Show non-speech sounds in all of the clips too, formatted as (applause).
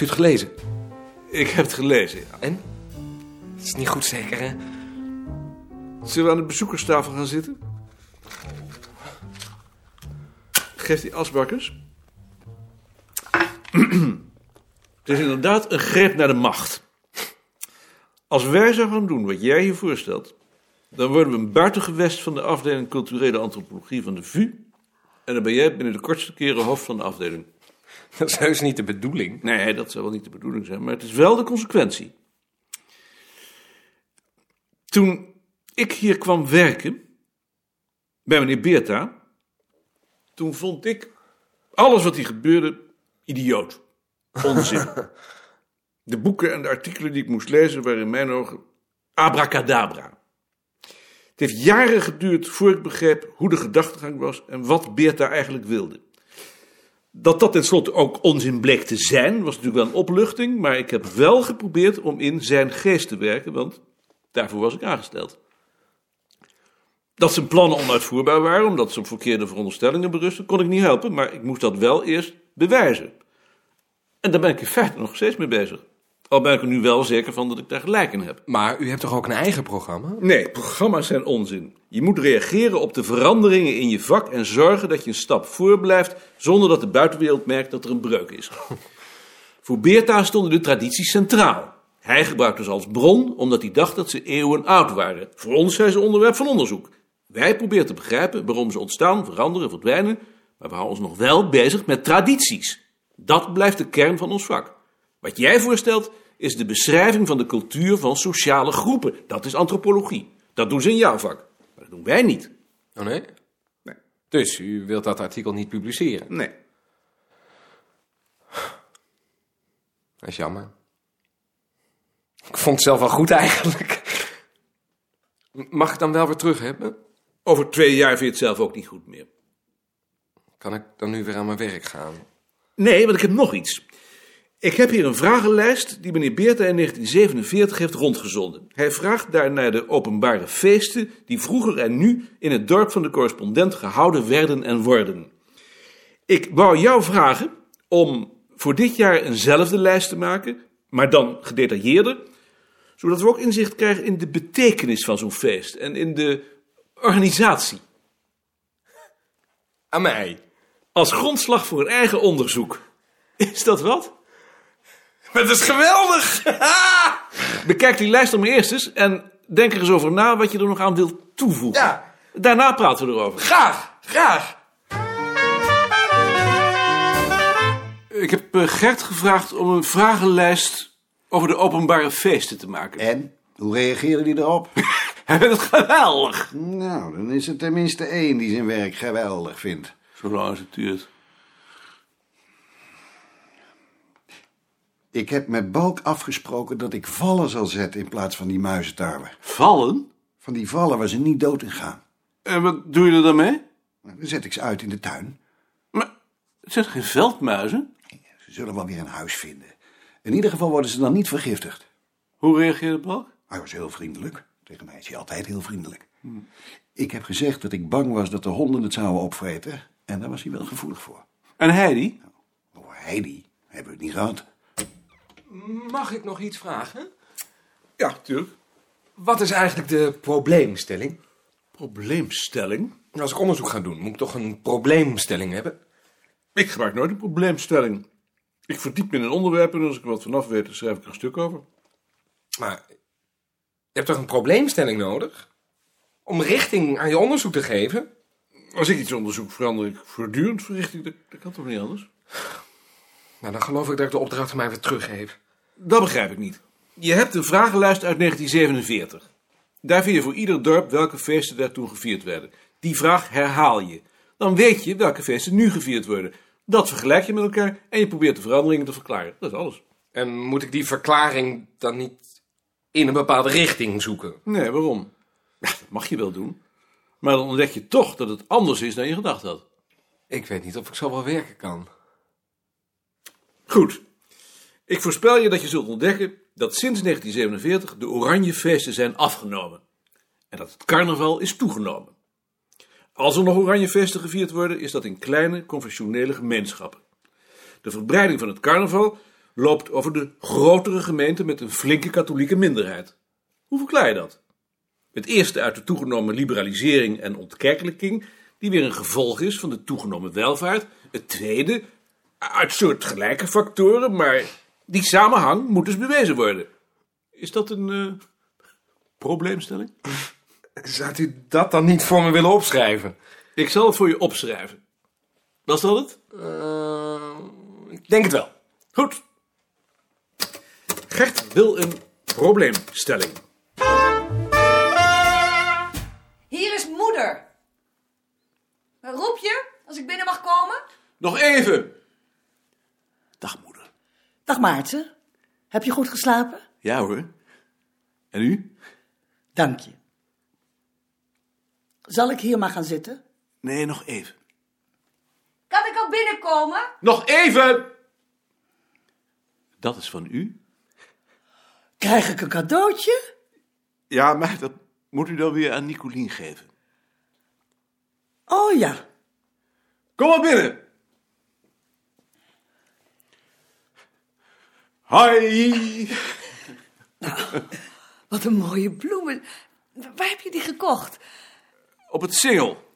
Heeft u het gelezen? Ik heb het gelezen, ja. En? Het is niet goed zeker, hè? Zullen we aan de bezoekerstafel gaan zitten? Geeft die asbakkers? Het is inderdaad een greep naar de macht. Als wij zouden gaan doen wat jij je voorstelt, dan worden we een buitengewest van de afdeling culturele antropologie van de VU. En dan ben jij binnen de kortste keren hoofd van de afdeling. (laughs) Dat is heus niet de bedoeling. Nee, dat zou wel niet de bedoeling zijn, maar het is wel de consequentie. Toen ik hier kwam werken, bij meneer Beerta, toen vond ik alles wat hier gebeurde idioot. Onzin. (laughs) de boeken en de artikelen die ik moest lezen waren in mijn ogen abracadabra. Het heeft jaren geduurd voor ik begreep hoe de gedachtegang was en wat Beerta eigenlijk wilde. Dat dat tenslotte ook onzin bleek te zijn, was natuurlijk wel een opluchting, maar ik heb wel geprobeerd om in zijn geest te werken, want daarvoor was ik aangesteld. Dat zijn plannen onuitvoerbaar waren, omdat ze op verkeerde veronderstellingen berusten, kon ik niet helpen, maar ik moest dat wel eerst bewijzen. En daar ben ik in feite nog steeds mee bezig. Al ben ik er nu wel zeker van dat ik daar gelijk in heb. Maar u hebt toch ook een eigen programma? Nee, programma's zijn onzin. Je moet reageren op de veranderingen in je vak en zorgen dat je een stap voor blijft zonder dat de buitenwereld merkt dat er een breuk is. (laughs) Voor Beerta stonden de tradities centraal. Hij gebruikte ze als bron omdat hij dacht dat ze eeuwen oud waren. Voor ons zijn ze onderwerp van onderzoek. Wij proberen te begrijpen waarom ze ontstaan, veranderen, verdwijnen, maar we houden ons nog wel bezig met tradities. Dat blijft de kern van ons vak. Wat jij voorstelt is de beschrijving van de cultuur van sociale groepen. Dat is antropologie. Dat doen ze in jouw vak. Maar dat doen wij niet. Oh nee? Nee. Dus u wilt dat artikel niet publiceren? Nee. Dat is jammer. Ik vond het zelf wel goed eigenlijk. Mag ik dan wel weer terug hebben? Over twee jaar vind je het zelf ook niet goed meer. Kan ik dan nu weer aan mijn werk gaan? Nee, want ik heb nog iets. Ik heb hier een vragenlijst die meneer Beerta in 1947 heeft rondgezonden. Hij vraagt daar naar de openbare feesten die vroeger en nu in het dorp van de correspondent gehouden werden en worden. Ik wou jou vragen om voor dit jaar eenzelfde lijst te maken, maar dan gedetailleerder, zodat we ook inzicht krijgen in de betekenis van zo'n feest en in de organisatie. Aan mij? Als grondslag voor een eigen onderzoek. Is dat wat? Maar dat is geweldig! (laughs) Bekijk die lijst dan maar eerst eens en denk er eens over na wat je er nog aan wilt toevoegen. Ja. Daarna praten we erover. Graag, graag. Ik heb eh, Gert gevraagd om een vragenlijst over de openbare feesten te maken. En? Hoe reageren die erop? (laughs) Hij vindt het geweldig. nou, dan is er tenminste één die zijn werk geweldig vindt. Zolang als het duurt. Ik heb met Balk afgesproken dat ik vallen zal zetten in plaats van die muizentarwe. Vallen? Van die vallen waar ze niet dood in gaan. En wat doe je er dan mee? Nou, Dan zet ik ze uit in de tuin. Maar het zijn geen veldmuizen? Ze zullen wel weer een huis vinden. In ieder geval worden ze dan niet vergiftigd. Hoe reageerde Balk? Hij was heel vriendelijk. Tegen mij is hij altijd heel vriendelijk. Ik heb gezegd dat ik bang was dat de honden het zouden opvreten. En daar was hij wel gevoelig voor. En Heidi? Over Heidi hebben we het niet gehad. Mag ik nog iets vragen? Ja, tuurlijk. Wat is eigenlijk de probleemstelling? Probleemstelling? Als ik onderzoek ga doen, moet ik toch een probleemstelling hebben? Ik gebruik nooit een probleemstelling. Ik verdiep me in een onderwerp en als ik er wat vanaf weet, dan schrijf ik er een stuk over. Maar je hebt toch een probleemstelling nodig? Om richting aan je onderzoek te geven? Als ik iets onderzoek, verander ik voortdurend verrichting. Dat, dat kan toch niet anders? Nou, dan geloof ik dat ik de opdracht van mij weer teruggeef. Dat begrijp ik niet. Je hebt een vragenlijst uit 1947. Daar vind je voor ieder dorp welke feesten daar toen gevierd werden. Die vraag herhaal je. Dan weet je welke feesten nu gevierd worden. Dat vergelijk je met elkaar en je probeert de veranderingen te verklaren. Dat is alles. En moet ik die verklaring dan niet in een bepaalde richting zoeken? Nee, waarom? Dat mag je wel doen. Maar dan ontdek je toch dat het anders is dan je gedacht had. Ik weet niet of ik zo wel werken kan. Goed. Ik voorspel je dat je zult ontdekken dat sinds 1947 de Oranjefeesten zijn afgenomen. En dat het carnaval is toegenomen. Als er nog Oranjefeesten gevierd worden, is dat in kleine, confessionele gemeenschappen. De verbreiding van het carnaval loopt over de grotere gemeente met een flinke katholieke minderheid. Hoe verklaar je dat? Het eerste uit de toegenomen liberalisering en ontkerkelijking, die weer een gevolg is van de toegenomen welvaart. Het tweede uit soortgelijke factoren, maar die samenhang moet dus bewezen worden. Is dat een eh, probleemstelling? Zou u dat dan niet voor me willen opschrijven? Ik zal het voor je opschrijven. Was dat het? Eh, ik denk het wel. Goed. Gert wil een probleemstelling. Hier is moeder. Roep je als ik binnen mag komen? Nog even. Dag moeder. Dag Maarten. Heb je goed geslapen? Ja hoor. En u? Dank je. Zal ik hier maar gaan zitten? Nee, nog even. Kan ik al binnenkomen? Nog even! Dat is van u? Krijg ik een cadeautje? Ja, maar dat moet u dan weer aan Nicolien geven. Oh ja. Kom maar binnen. Hoi. (laughs) Wat een mooie bloemen. Waar heb je die gekocht? Op het singel.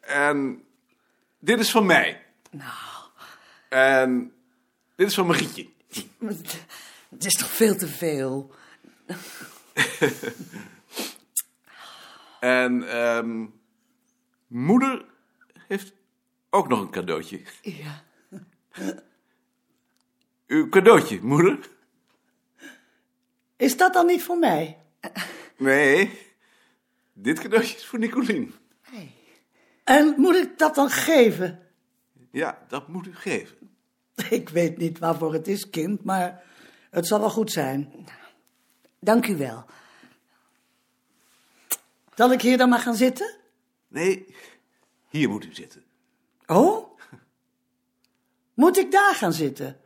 En dit is van mij. Nou, En dit is van Marietje. (laughs) het is toch veel te veel. (laughs) En ehm, moeder heeft ook nog een cadeautje. Ja. Uw cadeautje, moeder? Is dat dan niet voor mij? Nee, dit cadeautje is voor Nicolien. En moet ik dat dan geven? Ja, dat moet u geven. Ik weet niet waarvoor het is, kind, maar het zal wel goed zijn. Dank u wel. Zal ik hier dan maar gaan zitten? Nee, hier moet u zitten. Oh? Moet ik daar gaan zitten?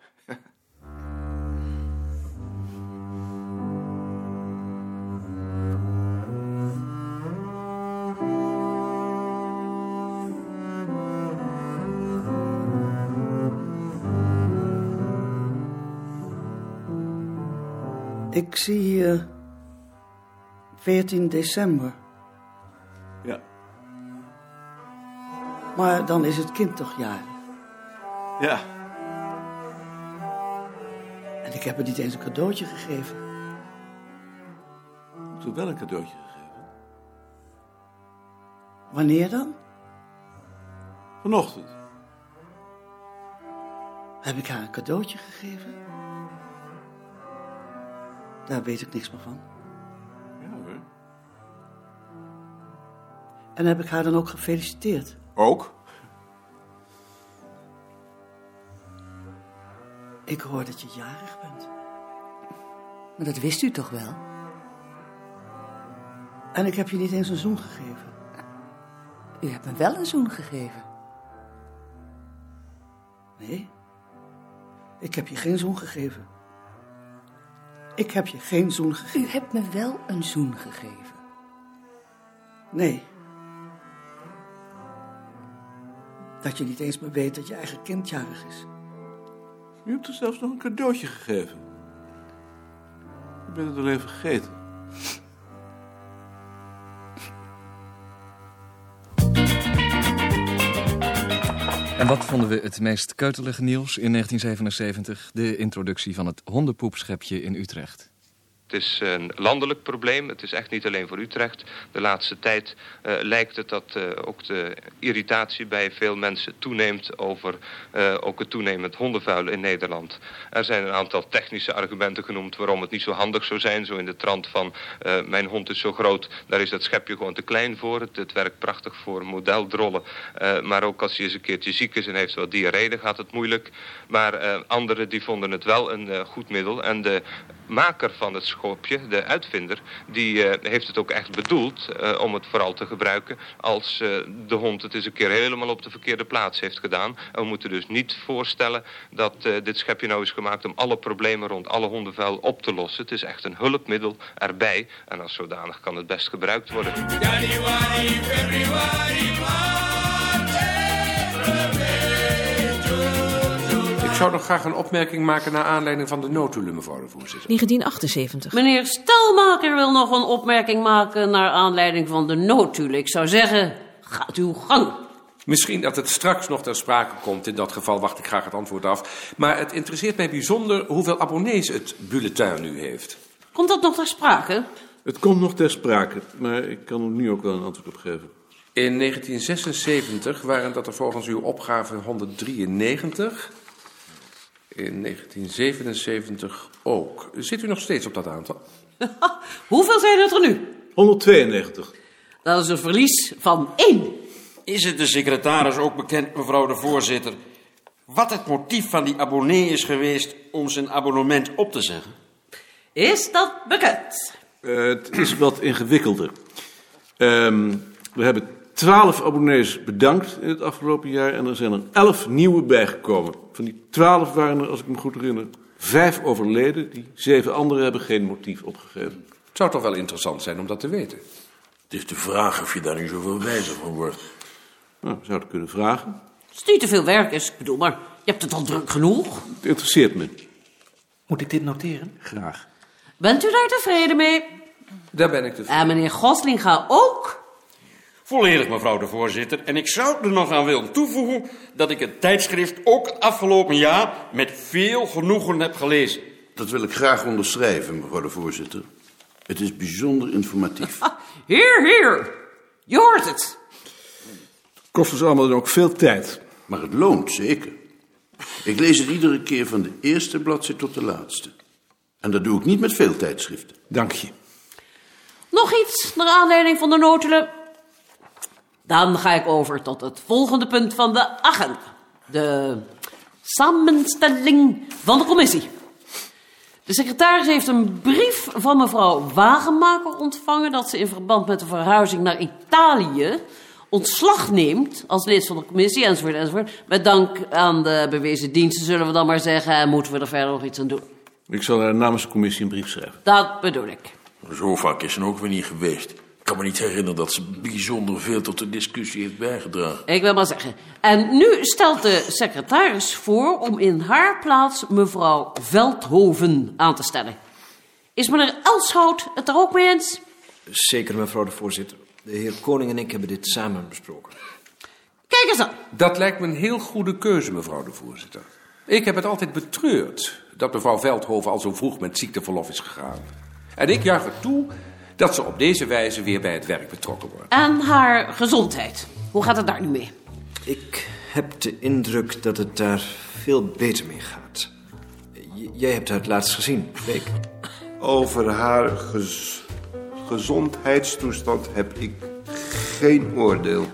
Ik zie hier 14 december, Ja, maar dan is het kind toch jarig. ja. En ik heb het niet eens een cadeautje gegeven. Ik heb wel een cadeautje gegeven. Wanneer dan? Vanochtend. Heb ik haar een cadeautje gegeven? Daar weet ik niks meer van. Ja hoor. En heb ik haar dan ook gefeliciteerd? Ook? Ik hoor dat je jarig bent. Maar dat wist u toch wel? En ik heb je niet eens een zoen gegeven. U hebt me wel een zoen gegeven. Nee, ik heb je geen zoen gegeven. Ik heb je geen zoen gegeven. U hebt me wel een zoen gegeven. Nee. Dat je niet eens meer weet dat je eigen kind jarig is. U hebt er zelfs nog een cadeautje gegeven. Ik ben het alleen vergeten. En wat vonden we het meest keutelige nieuws in 1977? De introductie van het hondenpoepschepje in Utrecht. Het is een landelijk probleem. Het is echt niet alleen voor Utrecht. De laatste tijd eh, lijkt het dat eh, ook de irritatie bij veel mensen toeneemt over eh, ook het toenemend hondenvuil in Nederland. Er zijn een aantal technische argumenten genoemd waarom het niet zo handig zou zijn. Zo in de trant van mijn hond is zo groot, daar is dat schepje gewoon te klein voor. Het, werkt prachtig voor modeldrollen. Maar ook als hij eens een keertje ziek is en heeft wat diarree, dan gaat het moeilijk. Maar anderen die vonden het wel een goed middel. En de maker van het schopje, de uitvinder, die eh, heeft het ook echt bedoeld eh, om het vooral te gebruiken als eh, de hond het eens een keer helemaal op de verkeerde plaats heeft gedaan. En we moeten dus niet voorstellen dat dit schepje nou is gemaakt om alle problemen rond alle hondenvuil op te lossen. Het is echt een hulpmiddel erbij en als zodanig kan het best gebruikt worden. Zou nog graag een opmerking maken naar aanleiding van de notulen, mevrouw de voorzitter. 1978. Meneer Stelmaker wil nog een opmerking maken naar aanleiding van de notulen. Ik zou zeggen, gaat uw gang. Misschien dat het straks nog ter sprake komt. In dat geval wacht ik graag het antwoord af. Maar het interesseert mij bijzonder hoeveel abonnees het bulletin nu heeft. Komt dat nog ter sprake? Het komt nog ter sprake, maar ik kan er nu ook wel een antwoord op geven. In 1976 waren dat er volgens uw opgave 193. In 1977 ook. Zit u nog steeds op dat aantal? (laughs) Hoeveel zijn het er nu? 192. Dat is een verlies van één. Is het de secretaris ook bekend, mevrouw de voorzitter, wat het motief van die abonnee is geweest om zijn abonnement op te zeggen? Is dat bekend? Eh, het is wat ingewikkelder. Ehm, we hebben 12 abonnees bedankt in het afgelopen jaar en er zijn er 11 nieuwe bijgekomen. Van die 12 waren er, als ik me goed herinner, vijf overleden. Die zeven anderen hebben geen motief opgegeven. Het zou toch wel interessant zijn om dat te weten. Het is de vraag of je daar nu zoveel wijzer van wordt. Nou, we zouden kunnen vragen. Als het niet te veel werk is, ik bedoel maar, je hebt het al druk genoeg. Het interesseert me. Moet ik dit noteren? Graag. Bent u daar tevreden mee? Daar ben ik tevreden. En meneer Goslinga ook? Volledig, mevrouw de voorzitter. En ik zou er nog aan willen toevoegen dat ik het tijdschrift ook het afgelopen jaar met veel genoegen heb gelezen. Dat wil ik graag onderschrijven, mevrouw de voorzitter. Het is bijzonder informatief. (laughs) Hier, hier. Je hoort het. Kost ons allemaal dan ook veel tijd. Maar het loont, zeker. Ik lees het iedere keer van de eerste bladzijde tot de laatste. En dat doe ik niet met veel tijdschriften. Dank je. Nog iets naar aanleiding van de notulen? Dan ga ik over tot het volgende punt van de agenda. De samenstelling van de commissie. De secretaris heeft een brief van mevrouw Wagenmaker ontvangen... dat ze in verband met de verhuizing naar Italië ontslag neemt als lid van de commissie, enzovoort, enzovoort. Met dank aan de bewezen diensten, zullen we dan maar zeggen... en moeten we er verder nog iets aan doen. Ik zal haar namens de commissie een brief schrijven. Dat bedoel ik. Zo vaak is ze ook weer niet geweest. Ik kan me niet herinneren dat ze bijzonder veel tot de discussie heeft bijgedragen. Ik wil maar zeggen. En nu stelt de secretaris voor om in haar plaats mevrouw Veldhoven aan te stellen. Is meneer Elshout het er ook mee eens? Zeker, mevrouw de voorzitter. De heer Koning en ik hebben dit samen besproken. Kijk eens aan. Dat lijkt me een heel goede keuze, mevrouw de voorzitter. Ik heb het altijd betreurd dat mevrouw Veldhoven al zo vroeg met ziekteverlof is gegaan. En ik juich er toe dat ze op deze wijze weer bij het werk betrokken wordt. En haar gezondheid. Hoe gaat het daar nu mee? Ik heb de indruk dat het daar veel beter mee gaat. J- jij hebt haar het laatst gezien, Beek. Over haar gez- gezondheidstoestand heb ik geen oordeel.